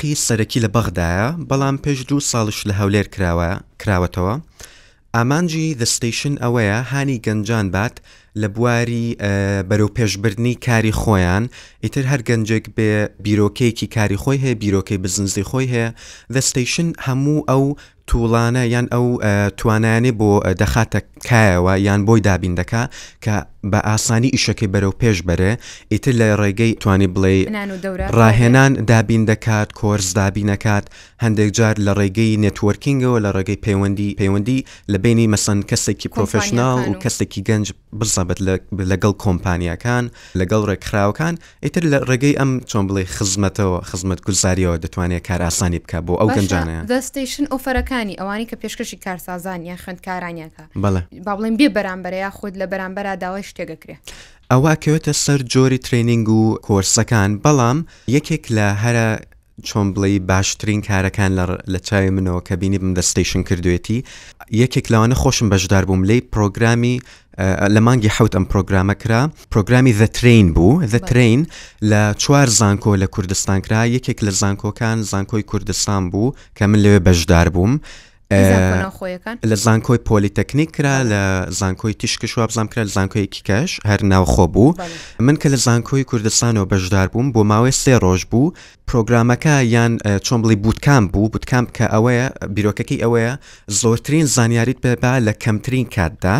قیر سەرەکی لە بەغدایە، بەڵام پێش دوو ساڵیش لە هەولێر کراوە کراوەتەوە. ئامانجی The Station ئەوەیە هانی گەنجان بات لە بواری بەرەوپێشبردنی کاری خۆیان، ئیتر هەر گەنجێک بێ بیرۆکەیەکی کاری خۆی هەیە، بیرۆکەی بزنسی خۆی هەیە، The Station هەموو ئەو توڵانە یان ئەو توانانێ بۆ دەخاتە کایەوە یان بۆی دابین دەکا کە بە ئاسانی ئیشەکەی بەرەو پێش بەرێ ئیتر لە ڕێگەی توانی بڵێ ڕاهێنان دابین دەکات کۆرس دابینەکات هەندێک جار لە ڕێگەی نێتوەرکینگەوە لە ڕێگەی پەیوەندی پەیوەندی لە بینی مەسەن کەسێکی پرۆفشنناڵ و کەسێکی گەنج بزەبت لەگەڵ کۆمپانیەکان لەگەڵ ڕێکخراوەکان ئیتر لە ڕێگەی ئەم چۆن بڵێی خزمەتەوە، خزمەتگوزارییەوە دەتوانێ کارئاسانی بکا بۆ ئەو باشە گەنجانە. The Station ئۆفەرەکانی ئەوانەی کە پێشکەشی کارسازان یان خوێندکاران ئەکا بەڵێ. با بڵێین بێ بەرامبەرە یاخود لە بەرامبەرا داوای شتێک ئەکرێ؟ ئەوە ئەکەوێتە سەر جۆری ترەینینگ و کۆرسەکان بەڵام یەکێک لە هەرە چۆن بڵێی باشترین کارەکان لە لە چاوی منەوە کە بینیبم دەستەیشن کردوێتی یەکێک لەوانە خۆشم بەشدار بووم لی پرۆگرامی لە مانگی حوت ئەم پرۆگرامە کرا پرۆگرامی دەترین بوو دەترین لە چوار زانکۆ لە کوردستان کرا یەکێک لە زانکۆکان زانکۆی کوردستان بوو کە من لەوێ بەشدار بووم لە زانکۆی پۆلیتەکنیک کرا لە زانکۆی تیشکش وابزانام کرا لە زانکۆیەکی کەش هەر ناوخۆ بوو من کە لە زانکۆی کوردستانەوە بەشدار بووم بۆ ماوەی سێ ڕۆژ بوو پرۆگرامەکە یان چۆن بڵی بوتکان بوو بوتکان کە ئەوەیە بیرۆکەکەی ئەوەیە زۆرترین زانیاریت پێبا لە کەمترین کاتدا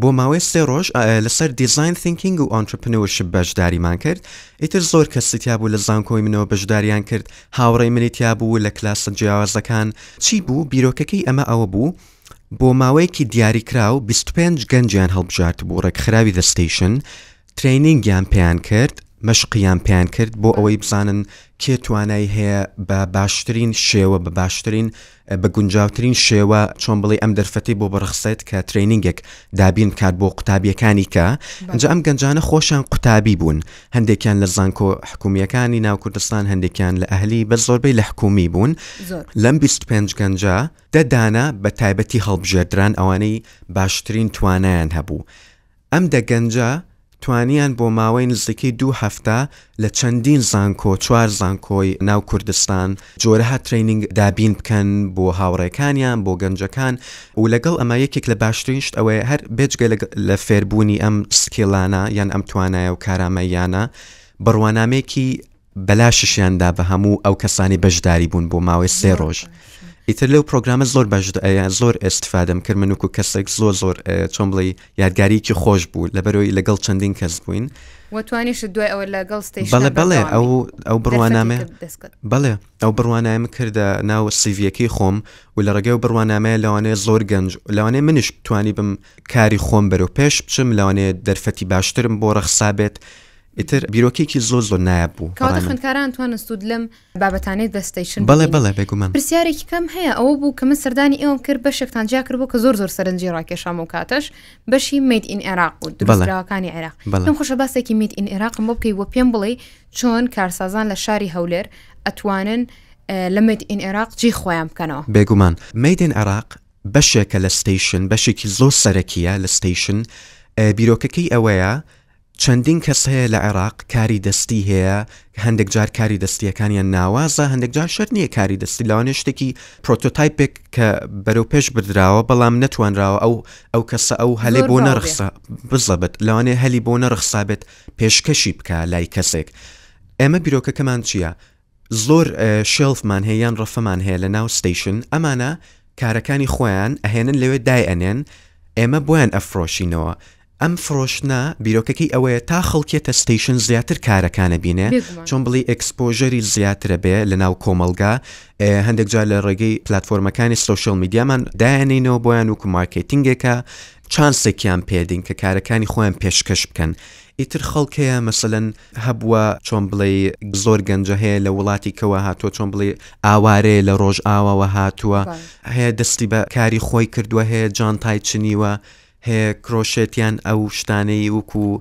بۆ ماوەی سێ ڕۆژ لەسەر دیزاین ثینکینگ و ئانترپنۆرشپ بەشداریمان کرد ئیتر زۆر کەسی تیابوو لە زانکۆی منەوە بەشداریان کرد هاوڕێی منی تیابوو لە کلاسە جیاوازەکان چی بوو بیرۆکەکەی ئەمە ئەوە بوو بۆ ماوەیەکی دیاریکراو بیست و پێنج گەنجیان هەڵبژارد بوو ڕێکخراوی The Station ترەینینگیان پێیان کرد، مەشقیان پێیان کرد بۆ ئەوەی بزانن کێ توانای هەیە بە باشترین شێوە بە باشترین بە گونجاوترین شێوە چۆن بڵێ ئەم دەرفەتی بۆ بڕخسێت کە ترینینگێک دابین بکات بۆ قوتابیەکانی کە ئەجا ئەم گەنجانە خۆشیان قوتابی بوون هەندێکیان لە زانکۆ حکومیەکانی ناو کوردستان هەندێکیان لە ئەهلی بە زۆربەی لە حکومی بوون لەم 25 گەنجە دەدانە بە تایبەتی هەڵبژێردران ئەوانەی باشترین توانیان هەبوو. ئەم دە گەنجە توانیان بۆ ماوەی نزیکەی دوو هەفتە لە چەندین زانکۆ، چوار زانکۆی ناو کوردستان، جۆرەها ترەینینگ دابین بکەن بۆ هاوڕێکانیان، بۆ گەنجەکان و لەگەڵ ئەمە یەکێک لە باشترین شت ئەوەیە هەر بێجگە لە فێربوونی ئەم سکیلانە یان ئەم توانایە و کارامەییانە، بڕوانامەیەکی بەلاششیان دا بە هەموو ئەو کەسانی بەشداری بوون بۆ ماوەی سێ ڕۆژ ئیتر لەو پرۆگرامە زۆر بەش زۆر ئێستفادەم کرد من وکو کەسێک زۆر زۆر چۆن بڵی یادگاریکی خۆش بوو لەبەرەوەی لەگەڵ چەندین کەس بووین وتوانیش دوای ئەوە لەگەڵ بەڵێ بەڵێ ئەو ئەو بڕوانامێ بەڵێ ئەو بڕوانایم کردە ناو سیڤەکەی خۆم و لە ڕێگەی و بڕوانامەیە لەوانەیە زۆر گەنج لەوانەیە منیش توانی بم کاری خۆم بەرەو پێش بچم لەوانەیە دەرفەتی باشترم بۆ ڕەخسابێت ئیتر بیرۆکێکی زۆر زۆر نایاب بوو کەواتە خوێندکاران توانن سوود لەم بابەتانەی دەستەیشن بەڵێ بەڵێ بێگومان پرسیارێکی کەم هەیە ئەوە بوو کە من سەردانی ئێوەم کرد بەشێکتان جیا کردبوو کە زۆر زۆر سەرنجی ڕاکێشام و کاتەش بەشی مید ئین عێراق و دراوەکانی عێراق بەڵم خوشە باسێکی مید ئین عێراقم بۆ بکەی وە پێم بڵێ چۆن کارسازان لە شاری هەولێر ئەتوانن لە مید ئین عێراق جی خۆیان بکەنەوە بێگومان میدن عێراق بەشێکە لە ستیشن بەشێکی زۆر سەرەکیە لە ستیشن بیرۆکەکەی ئەوەیە چەندین کەس هەیە لە عێراق کاری دەستی هەیە، هەندێک جار کاری دەستییەکانیان ناوازە، هەندێک جار شەرت نییە کاری دەستی، لەوانەیە شتێکی پرۆتۆتایپێک کە بەرەو پێش بردراوە، بەڵام نەتوانراوە ئەو ئەو کەسە ئەو هەلێ زۆر بۆ باو بێ نەڕخسا بزەبت، لەوانەیە هەلی بۆ نەڕخسابێت پێشکەشی بکا لای کەسێک. ئێمە بیرۆکەکەمان چییە؟ زۆر شێڵفمان هەیە یان ڕەفەمان هەیە لە ناو ستەیشن ئەمانە کارەکانی خۆیان ئەهێنن لەوێ دای ئەنێن ئێمە بۆیان ئەفرۆشینەوە ئەم فرۆشتنە بیرۆکەکەی ئەوەیە تا خەڵکیێتە ستەیشن زیاتر کارەکانە بینێ بێگومان چۆن بڵی ئەکسپۆژەری زیاترە بێ لە ناو کۆمەلگا هەندێک جار لە ڕێگەی پلتفۆرمەکانی سوسیال میدیامان دایانینەوە بۆیان وکو مارکتینگێکە چانسێکیان پێدین کە کارەکانی خۆیان پێشکەش بکەن ئیتر خەڵکەیە مەسەلەن هەبووە چۆن بڵێی زۆر گەنجە هەیە لە وڵاتی کەوە هاتووە چۆن بڵێی ئاوارەیە لە ڕۆژئاواوە هاتووە هەیە دەستی بە کاری خۆی کردووە هەیە جانتای چنیوە هەیە کرۆشێتیان ئەو شتانەی وکو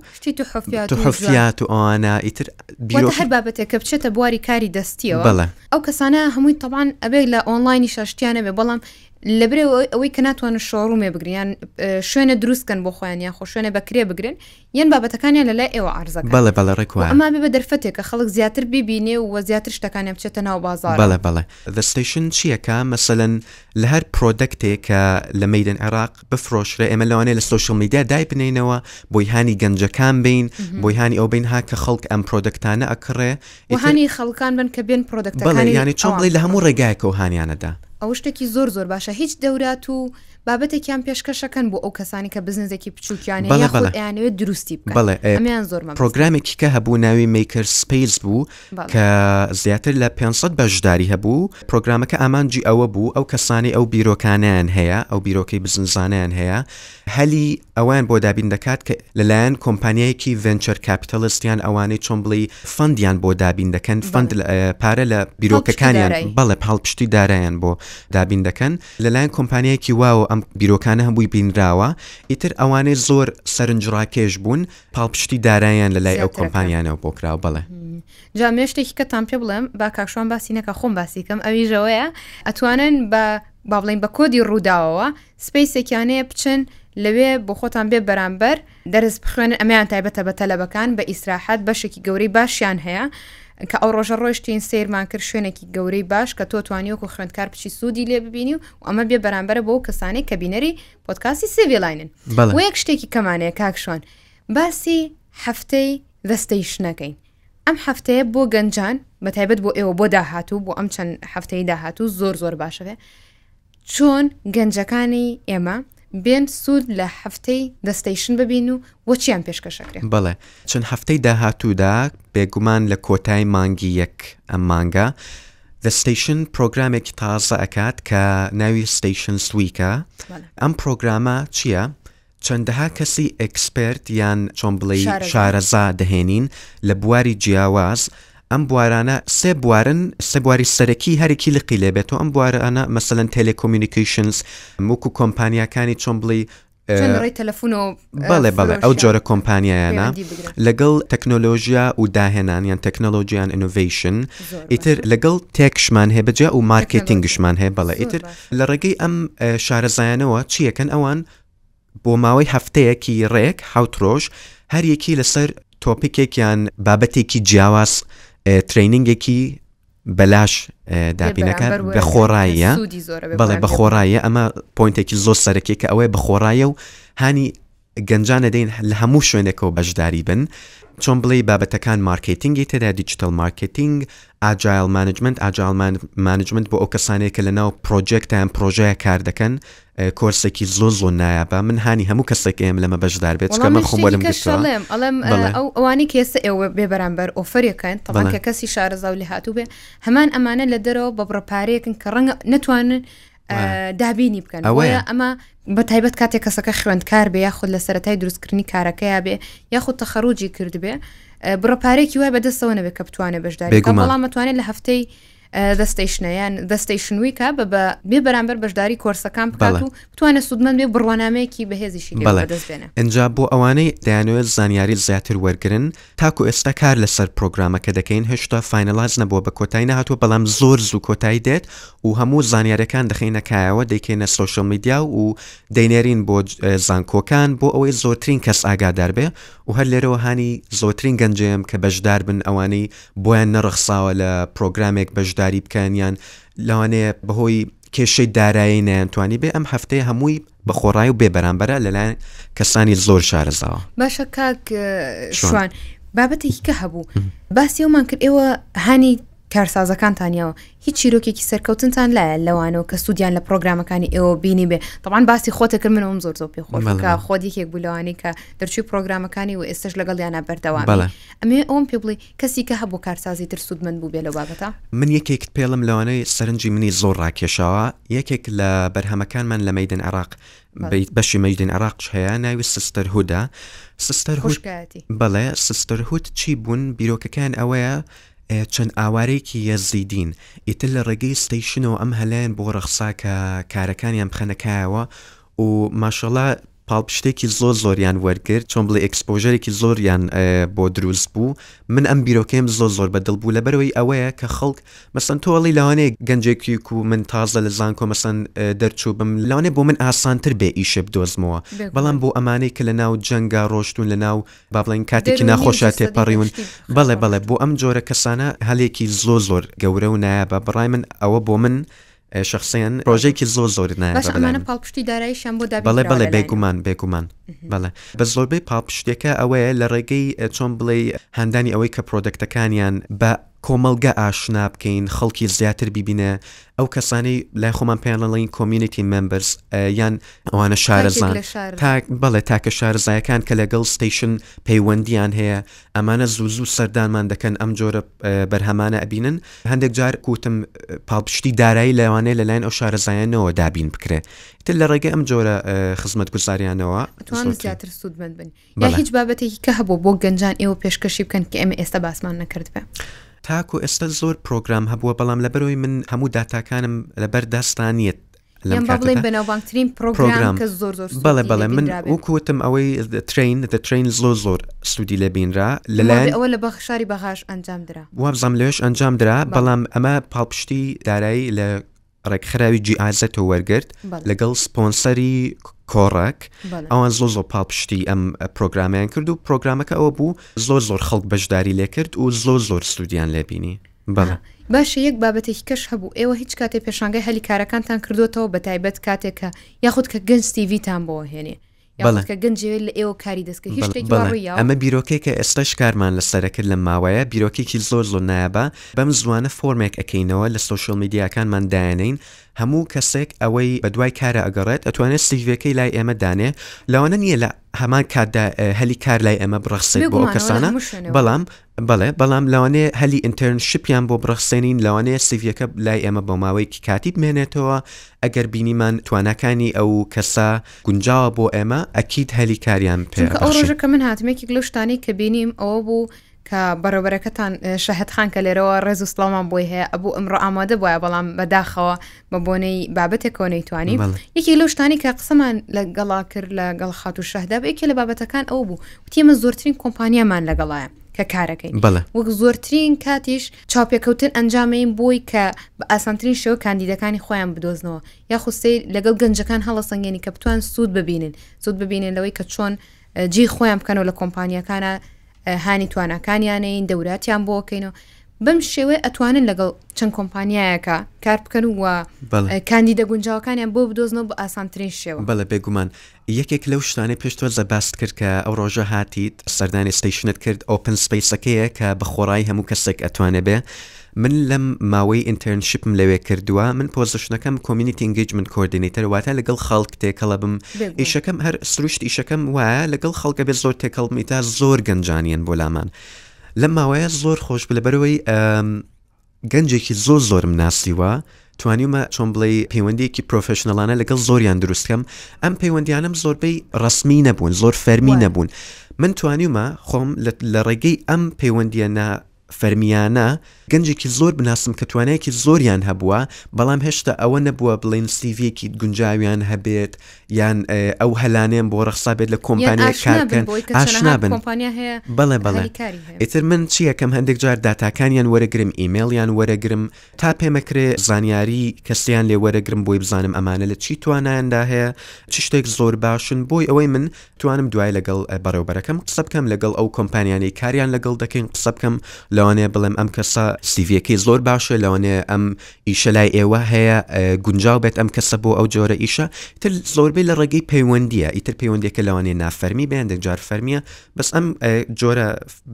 تحفیات و ئەوانە ئیتر بیرۆ هەر بابەتێک کە بچێتە بواری کاری دەستیەوە بەڵێ ئەو کەسانە هەمووی تەوان ئەبێ لە ئۆنلاینی شاشتیانەبێ بەڵام لە برەوە ئەوەی کە ناتوانن شۆڕومێ بگریان شوێنە دروستکەن بۆ خۆیان یان خۆ شوێنە بەکرێ بگرن یان بابەتەکانیان لەلای ئێوە ئارزە بەڵێ بەڵێ ڕێکوە ئەما بە دەرفەتێک کە خەڵک زیاتر ببینێ و زیاتر شتەکانیان بچێتە ناو بازار بەڵێ بەڵێ دەستەیشن چیەکە مەسەەن لە هەر پرۆدەکتێک کە لە مەدن عێراق بفرۆشرە ئێمە لەوانەیە لە سوۆشل میدیا دای بنینەوە بۆی هاانی گەنجەکان بین بۆی هاانی ئەو بین ها کە خەڵک ئەم پرۆدەکتانە ئەکڕێ وهانی خەڵکان بن کە بێن پرۆدەکتەکانی یانی چۆن بڵی لە هەموو ڕێگایەکەەوە هاانیانەدا ئەو شتێکی زۆر زۆر باشە هیچ دەورات و بابەتێکیان پێشکەشەکەن بۆ ئەو کەسانی کە بزنزێکی بچووکیان یانەوێت دروستی بڵێ ئەمیان زۆر پرۆگرامێکی کە هەبوو ناوی میکر سپیس بوو کە زیاتر لە 500 بەشداری هەبوو پرۆگرامەکە ئامانجی ئەوە بوو ئەو کەسانی ئەو بیرۆکانیان هەیە ئەو بیرۆکەی بزنزانیان هەیە هەلی ئەوەیان بۆ دابین دەکات کە لەلایەن کۆمپانیایەکی ڤێنچەر کاپیتەلست یان ئەوانەی چۆن بڵێی فەندیان بۆ دابین دەکەن فەند پارە لە بیرۆکەکانیان بەڵێ پاڵپشتی دارایان بۆ دابین دەکەن لەلایەن کۆمپانیایەکی واوە ئەم بیرۆکانە هەمووی بینراوە ئیتر ئەوانەی زۆر سەرنجڕاکێش بوون پاڵپشتی دارایان لە لای ئەو کۆمپانیانەوە بۆ کراوە بەڵێ جا مێشتێکی کەتان پێ بڵێم با کاکشوان باسی نەکە خۆم باسی کەم ئەویژەوەیە ئەتوانن بە با بڵین بە کۆدی ڕووداوەوە سپەیسێکیانەیە بچن لەوێ بۆخۆتان بێ بەرامبەر دەرس بخوێنن ئەمیان تایبەتە بە تەلەبەکان بە ئیسراحەت بەشێکی گەورەی باشیان هەیە کە ئەو ڕۆژە ڕۆشتین سیرمان کرد شوێنێکی گەورەی باش کە تۆ توانیوەکو خوێندکار بچی سوودی لێ ببینی و ئەمە بێ بەرامبەرە بۆ کەسانی کە بینەری پۆتکاسی سیڤلاینن وەیەک شتێکی کەمانەیە کاکشوان باسی هەفتەی دەستەیشنەکەین ئەم هەفتەیە بۆ گەنجان بە تایبەت بۆ ئێوە بۆ داهاتوو بۆ ئەم چەند هەفتەی داهاتوو زۆر زۆر باشەێ چۆن گەنجەکانی ئێمە بێن سوود لە هەفتەی The Station ببین و بۆ چیان پێشکەش ئەکرێ؟ بەڵێ، چون هەفتەی داهاتوودا، بێگومان لە کۆتای مانگی یەک ئەم مانگە، The Station پرۆگرامێکی تازە ئەکات کە ناوی Stations Week ە. ئەم پرۆگرامە چییە؟ چەندەها کەسی ئێکسپێرت یان چۆن بڵێی شارەزا دەهێنین لە بواری جیاواز، ئەم بوارانە سێ بوارن سێ بواری سەرەکی هەرێکی لقی لێبێتەوە ئەم بوارانە مەسەلەن تێلێکۆمیونیکەیشنس وەکو کۆمپانیاکانی چۆن بڵێی بەڵێ بەڵێ ئەو جۆرە کۆمپانیایانە لەگەڵ تەکنۆلۆژیا و داهێنان یان تەکنۆلۆژیان ئینۆڤیشن ئیتر لەگەڵ تێکشمان هەیە بەجێ و مارکتینگشمان هەیە بەڵێ ئیتر لە ڕێگەی ئەم شارەزایانەوە چیەکەن ئەوان بۆ ماوەی هەفتەیەکی ڕێک حەوت ڕۆژ هەر یەکی لەسەر تۆپیکێک یان بابەتێکی جیاواز ترینینگێکی بەلاش دابینەکە بە خۆڕاییە بەڵێ بە خۆڕاییە ئەمە پوینتێکی زۆر سەرەکێکە ئەوەیە بە خۆڕایە و هانی گەنجان دەدەین لە هەموو شوێنێکەوە بەشداری بن چۆن بڵێ بابەتەکان مارکتینگی تێدا دیجیتل مارکتینگ ئاجایل مانجمنت ئاجال مانجمنت بۆ ئەو کەسانێک کە لە ناو پرۆجێکتیان پرۆژەیە کار دەکەن کۆرسەکی زۆر زۆر نایابە من هانی هەموو کەسێک ئەیەم لەمە بەشدار بێت چکە من خۆم وەرم گرتوە ئەوانی کێسە ئێوە بێ بەرامبەر ئۆفەرەکەن تەڵان کە کەسی شارەزا و لە هاتوو بێ هەمان ئەمانە لە دەرەوە بە بڕەپارەیەکن کە ڕەنگە نتوانن دابینی بکەن ئەوەیە ئەمە بە تایبەت کاتێک کەسەکە خوێندکار بێ یاخود لە سەتای دروستکردنی کارەکەیا بێ یاخود تەخەرۆجی کردبێ بڕەپارێکی وای بەدەستەوە نەبێت کە بتوانێت بەشداری بەڵام متوانێت لە هەفتەی The Station یان The Station Week بە بە بێ بەرامبەر بەشداری کۆرسەکان بکات و بتوانە سوودمەند بێ بڕوانامەیەکی بەهێزیشی بەدەستێنە ئەجا بۆ ئەوانەی دەیانەوێت زانیاری زیاتر وەرگن تاکو ئێستا کار لەسەر پرۆگرامەکە دەکەین هێشتا فینەلاز نەبووە بە کۆتای نهاتوە بەڵام زۆر زوو کۆتایی دێت و هەموو زانیارەکان دەخینەکایەوە دەیکەینە سوۆشل میدیا و دەینێرین بۆ زانکۆکان بۆ ئەوەی زۆرترین کەس ئاگادار بێ و هەر لێرەوە هاانی زۆترین گەنجەیەم کە بەشدار بن ئەوانەی بۆیان نەڕەخساوە لە پرۆگرامێک بەشداری بکەن یان لەوانەیە بەهۆی کێشەی دارایی نەیانتوانی بێ ئەم هەفتەیە هەمووی بە خۆڕای و بێبەرامبەرە لەلایەن کەسانی زۆر شارەزاوە باشە کاک شوان بابەتێکی کە هەبوو باسی ئەومان کرد ئێوە هانی کارسازەکانتانیەوە هیچ چیرۆکێکی سەرکەوتنتان لایە لەوانەوە کە سوودیان لە پرۆگرامەکانی ئێوە بینی بێ تەوان باسی خۆتەکە منەوەم زۆر زۆر پێ خۆڵکە خۆت یەکێک بولەوانی کە دەرچوی پرۆگرامەکانی و ئێستش لەگەڵ یانە بەردەوام ئەمەوێ ئەوەم پێ بڵی کەسی کە هەبوو کارسازی تر سوودمەند بوو بێ لەو بابەتە؟ من یەکێکت پێڵم لەوانەی سەرنجی منی زۆر ڕاکێشاوە یەکێک لە بەرهەمەکانمان لە مەیدن عراق بەشی مەیدن عراقش هەیە ناوی سستەر هودا سستەر بەڵێ سستەر هوت چی بوون بیرۆکەکان ئەوەیە چەند ئاوارێکی یەزیدین ئیتر لە ڕێگەی ستەیشنەوە ئەم هەلایەن بۆ ڕەخسا کە کارەکانیان بخەنەکایەوە و ماشەڵا پاڵپشتێکی زۆر زۆریان وەرگرت چۆن بڵێ ئێکسپۆژەرێکی زۆریان بۆ دروست بوو من ئەم بیرۆکەیم زۆر زۆر بە دڵ بوو لەبەرەوەی ئەوەیە کە خەڵک مەسەن تۆڵی لەوانەیە گەنجێکیک و من تازە لە زانکۆ مەسەن دەرچوو بم لەوانێ بۆ من ئاسانتر بێ ئیشێ بدۆزمەوە بەڵام بۆ ئەمانەی کە لە ناو جەنگا ڕۆشتون لە ناو با بڵێن کاتێکی ناخۆشە تێپەڕیون بەڵێ بەڵێ بۆ ئەم جۆرە کەسانە هەلێکی زۆر زۆر گەورە و نایابە بەڕای من ئەوە بۆ من شەخسیان پرۆژەیەکی زۆر زۆری نایابە باشە ئەمانە پاڵپشتی داراییشیان بۆ دابین بەڵێ کراوە بەڵێ لە لایەنەوە. بێگومان بێگومان بەڵێ بە زۆربەی پاڵپشتیەکە ئەوەیە لە ڕێگەی ئە، چۆن بڵێی هاندانی ئەوەی کە پرۆدەکتەکانیان بە کۆمەڵگە ئاشنا بکەین خەڵکی زیاتر بیبینێ ئەو کەسانەی لای خۆمان پێیان ئەڵێین کۆمیونیتی مێمبەرس ئە، یان ئەوانە تاکێک شارەزان لە شار تاک بەڵێ تاکە شارەزایەکان کە لەگەڵ ستەیشن پەیوەندییان هەیە ئەمانە زوو زوو سەردانمان دەکەن ئەم جۆرە بەرهەمانە ئەبینن هەندێک جار کوتم پاڵپشتی دارایی لەوانەیە لەلایەن ئەو شارەزایانەوە دابین بکرێت تر لە ڕێگەی ئەم جۆرە خزمەت گوزاریانەوە زیاتر سوودمەند بن یا هیچ بابەتێکی کە هەبوو بۆ گەنجان ئێوە پێشکەشی بکەن کە ئێمە ئێستا باسمان نەکرد بێ. تاکو ئێستا زۆر پرۆگرام هەبووە بەڵام لەبەرەوەی من هەموو داتاکانم لەبەر دەستانیت لەم بڵێن بەناوبانگترین پرۆگرام کە زۆر زۆر بەڵێ بەڵێ من وکوتم ئەوەی ترین دە ترین زۆر زۆر سوودی لە بینرا لەلایەن ئەوە لە بەخشاری بەغاش ئەنجام درا وابزانام لەش ئەنجام درا بەڵام ئەمە پاڵپشتی دارایی لە ڕێکخراوی جیئازەتە وەرگرت لەگەڵ سپۆنسەری کۆڕک ئەوان زۆ زۆ پاڵپشتی ئەم پرۆگرامیان کرد و پرۆگرامەکە ئەوە بوو زۆر زۆر خەڵک بەشداری لێکرد و زۆر زۆر سوودیان لێبینی بەڵێ. باشە یەک بابەتێکی کەش هەبوو ئێوە هیچ کاتێ پێشانگای هەلی کارەکانتان کردۆتەوە بە تایبەت کاتێ کە یاخود کە گەنج سیڤی تان بۆوە هێنێ یاخود کە گەنج جەوێ لە ئێوە کاری دەست کرد هیچ شتێکی وا ڕووی یاوە؟ ئەمە بیرۆکەی کە ئێستاش کارمان لە سەرە کرد لەم ماوەیە بیرۆکێکی زۆر زۆر نایابە بەم زووانە فۆرمێک ئەکەینەوە لە سۆشیال میدیاکانمان دایەنێین هەموو کەسێک ئەوەی بە دوای کارە ئەگەڕێت ئەتوانێت سیڤێکەی لای ئێمە دانێ لەوانە نییە لە هەمان کاتدا هەلی کار لای ئێمە بڕەخسێت بۆ ئەو کەسانە بەڵام بەڵێ بەڵام لەوانەیە هەلی ئینتێرن شپیان بۆ بڕەخسێنین لەوانەیە سیڤیەکە لای ئێمە بۆ ماوەیەکی کاتی بمێنێتەوە ئەگەر بینیمان تواناکانی ئەو کەسە گونجاوە بۆ ئێمە ئەکید هەلی کاریان پێ ئەو ڕۆژە کە من هاتمێکی لەو شتانی کە بینیم ئەوە بوو کە بەڕێبەرەکەتان شەهد خان کە لێرەوە ڕێز و سلامان بۆی هەیە ئەبوو ئەمڕۆ ئامادە بواە بەڵام بەداخەوە بە بۆنەی بابەتێکەوە نەیتوانین یەکی لەو شتانی کە قسەمان لە گەڵا کرد لە گەڵ خات و شەهدا یەکێ لە بابەتەکان ئەو بوو وتیمە زۆرترین کۆمپانیامان لەگەڵایە کە کارەکەین وەک زۆرترین کاتیش چاپێکەوتن ئەنجامەین بۆی کە بە ئاسانترین شێوە کاندیدەکانی خۆیان بدۆزنەوە یا خوسەی لەگەڵ گەنجەکان هەڵەسەنگێنی کە بتوان سوود ببینن سوود ببینن لەوەی کە چۆن جێی خۆیان بکەنەوە لە کۆمپانیەکانە هانی تواناکانیانەین دەوراتیان بۆکەینەوە بەم شێوەیە ئەتوانن لەگەڵ چەند کۆمپانیایەکە کار بکەن و کاندی دەگونجاوەکانیان بۆ بدۆزنەوە بە ئاسانترین شێوە بەڵە بێگومان یەکێک لەو شتانەی پێش تۆزە باست کرد کە ئەو ڕۆژە هاتیت سەردانی ستیشنت کرد ئۆپن سپیسەکەیە کە بە خۆڕایی هەموو کەسێک ئەتوانێ بێ من لەم ماوەی ئینتێرن شپم لەوێ کردوە من پۆزشنەکەم کۆمینیتی ئینگەیجمنت کۆردینەیتەر واتە لەگەڵ خەڵک تێکەڵە بم بێگومان. ئیشەکەم هەر سروشت ئیشەکەم وایە لەگەڵ خەڵکە بێت زۆر تێکەڵ بم ئیتا زۆر گەنجانیان بۆ لامان لەم ماوەیە زۆر خۆش بوو لەبەرەوەی ئەم، گەنجێکی زۆر زۆرم ناسیوە توانیومە چۆن بڵێ پەیوەندیەکی پرۆفشنەڵانە لەگەڵ زۆریان دروستکەم ئەم پەیوەندیانم زۆربەی ڕسمی نەبوون زۆر فەرمی وایە. نەبوون من توانیومە خۆم لە لە ڕێگەی ئەم پەیوەندیە نا فەرمیانە، گەنجێکی زۆر بناسم کە توانایەکی زۆریان هەبووە، بەڵام هێشتا ئەوە نەبووە بڵێن سیڤیەکی گونجاویان هەبێت یان ئەو هەلانەیان بۆ ڕەخسابێت لە کۆمپانیای کار بکەن، ئاشنا بن. بەڵێ بەڵێ. ئیتر من چی ئەکەم هەندێک جار داتاکانیان وەرەگرم، ئیمێڵیان وەرەگرم تا پێمەکرێ زانیاری کەسیان لێ وەرەگرم بۆی بزانم ئەمانە لە چی توانایاندا هەیە، چ شتێک زۆر باشن، بۆی ئەوەی من توانم دوای لەگەڵ بەڕێوبەرەکەم قسە بکەم لەگەڵ ئەو کۆمپانیانەی کاریان لەگەڵ دەکەین قسە بکەم لەوانەیە بڵێم ئەم کەسە سیڤیەکەی زۆر باشە لەوانەیە ئەم ئیشە لای ئێوە هەیە گونجاو بێت ئەم کەسە بۆ ئەو جۆرە ئیشە تر زۆربەی لە ڕێگەی پەیوەندیە ئیتر پەیوەندەکە لەوانەیە نافەرمی بێن دەجار فەرمیە بەس ئەم جۆرە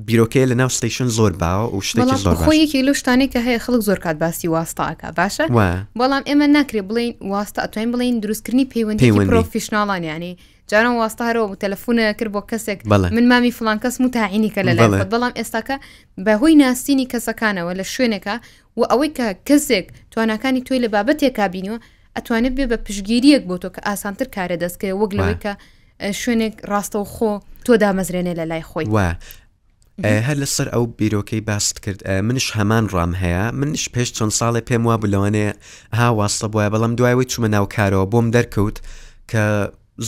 بیرۆکەیە لە ناو ستیشن زۆر باوە و شتێکی زۆر خۆیەکی لەو شتانێک کە هەیە خەڵک زۆر کات باسی واستاکە باشە بەڵام ئێمە ناکرێ بڵین واستە ئەتوین بڵین دروستکردنی پەیوەندی پرۆفیشنناڵانیانی جاران واستە هەرەوە بوو تەلەفونە کرد بۆ کەسێک من مامی فلان کەس و تاعینی کە لە لای خۆت بەڵام ئێستاکە بەهۆی ناسینی کەسەکانەوە لە شوێنێکە و ئەوەی کە کەسێک تواناکانی تۆی لە بابەتێکا بینیوە ئەتوانێت بێ بە پشگیریەک بۆ تۆ کە ئاسانتر کارە دەستکەوە وەک لەوەی کە شوێنێک ڕاستەوخۆ تۆ دامەزرێنێ لە لای خۆی وە هەر لەسەر ئەو بیرۆکەی باست کرد منش هەمان ڕام هەیە منش پێش چەند ساڵێ پێم وا بلەوانێ ها واستە بواە بەڵام دوایەوەی چومە ناوکارەوە بۆم دەرکەوت کە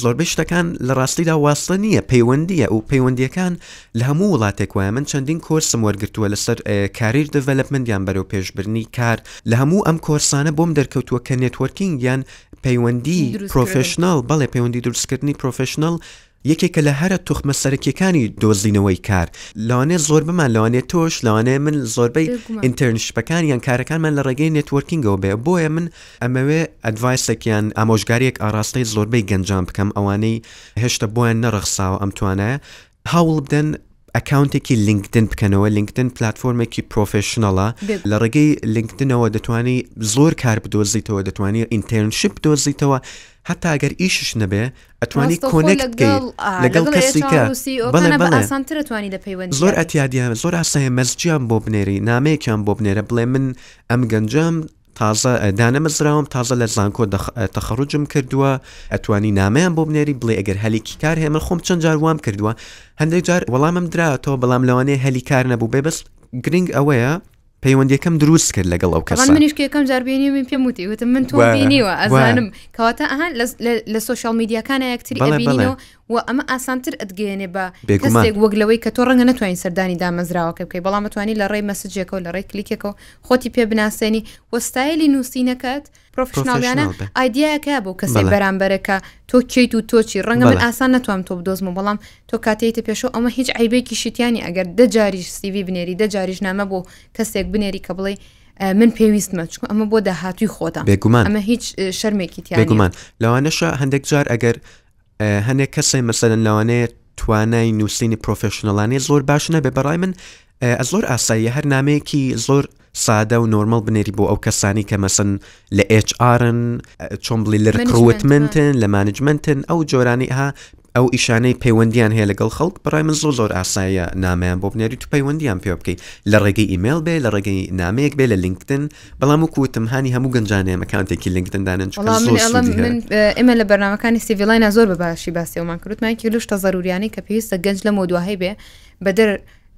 زۆربەی شتەکان لە ڕاستیدا واستە نییە پەیوەندیە و پەیوەندیەکان لە هەموو وڵاتێک وایە من چەندین کۆرسم وەرگتووە لەسەر کاریر دڤەلپمنندیان بەرەو پێشبرنی کار لە هەموو ئەم کۆرسانە بۆم دەرکەوتووە کە نێتوەرکینگیان پەیوەندی پرۆفشنناڵ بەڵێ پەیوەندی دروستکردنی پرۆفشنناڵ یەکێکە لە هەرە توخمە سەرەکیەکانی دۆزینەوەی کار، لەوانەیە زۆربەمان، لەوانەیە تۆش، لەوانەیە من، زۆربەی ئینتێرنشپەکان یان کارەکانمان لە ڕێگەی نێتوۆرکینگەوە بێ، بۆیە من ئەمەوێ ئەدڤایسێک یان ئامۆژگاریەک ئاڕاستەی زۆربەی گەنجان بکەم ئەوانەی هێشتە بۆیان نەڕەخساوە ئەم توانایە، هەوڵ بدەن ئەکاونتێکی لینکدن بکەنەوە، لینکدن پلاتفۆرمێکی پڕۆفێشنەڵە، لە ڕێگەی لینکدنەوە دەتوانی زۆر کار بدۆزیتەوە، دەتوانی ئینتێرنشپ بدۆزیتەوە، هەتا گەر ئیشیش نەبێ ئەتوانی کۆنێکت بکەیت لەگەڵ کەسیکە ئاسانترتوانی لە پەیوەند زۆر ئەتیادیان زۆر ئاسایە مەزجیان بۆ بنێری نامەیەکیان بۆ بنێرە بڵێ من ئەم گەنجەم تازە دانەمەزراوم تازە لە زانکۆ تەخەڕجم کردووە ئەتوانی نامیان بۆ بنێری بڵێ ئەگەر هەلێکی کار هەیە من خۆم چەند جار وام کردووە هەندێک جار وەڵامم دراتەوە بەڵام لەوانەیە هەلی کار نەبوو بێ بەست گرنگ ئەوەیە پەیوەندیەکەم دروست کرد لەگەڵ ئەو کەسە. منیش کێکەم جار بینیوی پێم وتی وتم من تۆ بینیوە ئەزانم کەواتە ئەهان لە سوۆشال میدیاکانە یەکتری بینەوە و ئەمە ئاسانتر ئەتگەێنێ بە کەسێک وەک لەوەی کە تۆ ڕەنگە نتوانین سەردانی دامەزراوەکە بکەی بەڵام توانی لە ڕێی مەسجێکەوە لە ڕێی کلیکێکەوە خۆتی پێ بناسێنی وەستایلی نووسینەکەت پڕۆفیشناڵیانە ئایدیایەک هەیە بۆ کەسێک بەرامبەرە کە تۆ کێیت و تۆ چی ڕەنگە من ئاسان نەتوانم تۆ بدۆزمەوە بەڵام تۆ کاتێیتە پێشەوە ئەمە هیچ عیبێکی شتیانی ئەگەر دە جاریش سیوی بنێری دە جاریش نامە بۆ کەسێک بنێری کە بڵێ من پێویستمە چکم ئەمە بۆ داهاتوی خۆتە بێگومان ئەمە هیچ شەرمێکی تیاگومان لەوانەشە هەندێک جار ئەگەر هەنێک کەسێ مەسەلەن لەوانەیە توانای نووسینی پرۆفشنەڵانێ زۆر باش نەبێ بەڕای من زۆر ئاساییە هەر نامەیەکی زۆر سادە و نۆرمەڵ بنێری بۆ ئەو کەسانی کە مەسن لە ئHRن چۆن بڵی لە ڕکروتمنتن لە مانجمنتن ئەو جۆرانی ها ئەو ئیشانەی پەیوەندیان هەیە لەگەڵ خەڵک بڕای من زۆ زۆر ئاساییە نامیان بۆ بنێری تو پەیوەندیان پێ بکەیت لە ڕێگەی ئیممەل بێ لە ڕێگەی نامەیەک بێ لە لینکدن بەڵام وەکو وتم هانی هەموو گەنجانەیە مەکانتێکی لینکدن دانن چونکە وەڵام زۆر من ئەڵێم سوودی هەیە من اه، ئێمە لە بەرنامەکانی سیڤیلاینا زۆر بە باشی باسی ئەومان کردوتمان یەکی لەو شتە زەروریانەی کە پێویستە گەنج لە مۆدواهی بێ بەدەر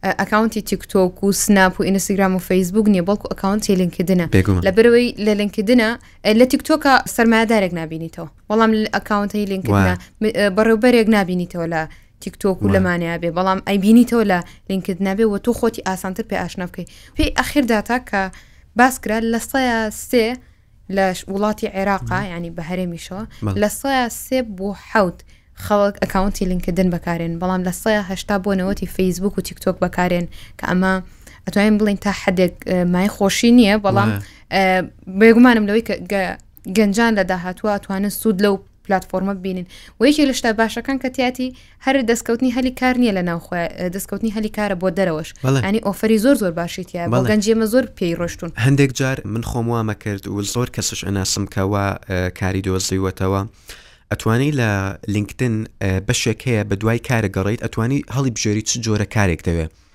اه، ئەکاونتی تیکتۆک و سناپ و ئینستاگرام و فەیسبوک نییە بەڵکو ئەکاونتی لینکدنە بێگومان. لە برەوەی لە لینکدنە اه، لە تیکتۆکە سەرمایەدارێک نابینیتەوە بەڵام لە ئەکاونتی لینکدنە م- اه، بەڕێوبەرێک نابینیتەوە لە تیکتۆک و لەمانیا بێ بەڵام ئەیبینیتەوە لە لینکت نابێ و تۆ خۆتی ئاسانتر پێ ئاشنا بکەیت پێی ئەخیردا تا کە باسکرا لە سەیا سێ لە وڵاتی عێراقا ینی بە هەرێمیشەوە لە سەیا سێ بۆ حوت خەڵک ئەکاونتی لینکدن بەکارێن بەڵام لە سەیا هەشتا بۆ نەوەتی فەیسبوک و تیکتۆک بەکارێن کە ئەمە ئەتوانین بڵین تا حدێک مای خۆشی نییە بەڵام بێگومانم لەوەی کە گەنجان لە داهاتوە توانن سوود لەو پلاتفۆرمە ببینین و یەکێک لە شتا باشەکان کە تیاتی هەر دەستکەوتنی هەلی کار نییە لە ناوخۆ دەستکەوتنی هەلی کارە بۆ دەرەوەش ئەنی ئۆفری زۆر زۆر باشیت یا بۆ گەنجێمە زۆر پێی ڕۆشتون هەندێک جار من خۆم وامە کرد و زۆر کەسش ئەناسم کەوا کاری دۆزیوەتەوە. ئەتوانی لە لینکدن بەشێک هەیە بە دوای کارە گەڕیت ئەتوانی هەڵی بژێری چ جۆرە کارێک دەوێت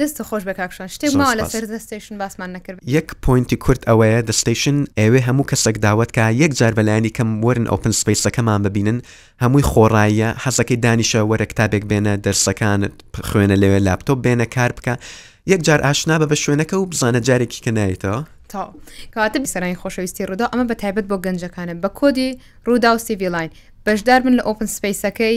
دەست خۆش بە کاکشان شتێک ماوە لەسەر دەستێشن باسمان نەکرد یەک پوینتی کورت ئەوەیە دەستەیشن ئەوێ هەموو کەسێک داوت کە یەک جار بەلایانی کەم وەرن ئۆپن سپیسەکەمان ببینن هەمووی خۆڕاییە حەزەکەی دانیشە وەرە کتابێک بێنە دەرسەکانت خوێنە لەوێ لاپتۆپ بێنە کار بکە یەک جار ئاشنا بە بە شوێنەکە و بزانە جارێکی کە نایتەوە تا کاتە بیسەرانی خۆشەویستی ڕوودا ئەمە بە تایبەت بۆ گەنجەکانە بە کۆدی ڕوودا و سیڤلاین بەشدار من لە ئۆپن سپیسەکەی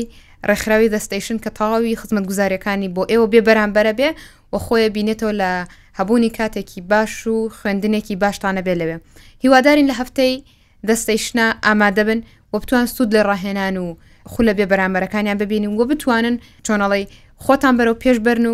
ڕێکخراوی The Station کە تەواوی خزمەتگوزاریەکانی بۆ ئێوە بێ بەرامبەرە بێ و خۆیە بینێتەوە لە هەبوونی کاتێکی باش و خوێندنێکی باشتانە بێ لەوێ هیوادارین لە هەفتەی دەستەیشنا ئامادەبن و بتوان سوود لە ڕاهێنان و خولە بێ بەرامبەرەکانیان ببینین و بتوانن چۆنەڵی خۆتان بەرەو پێش بەرن و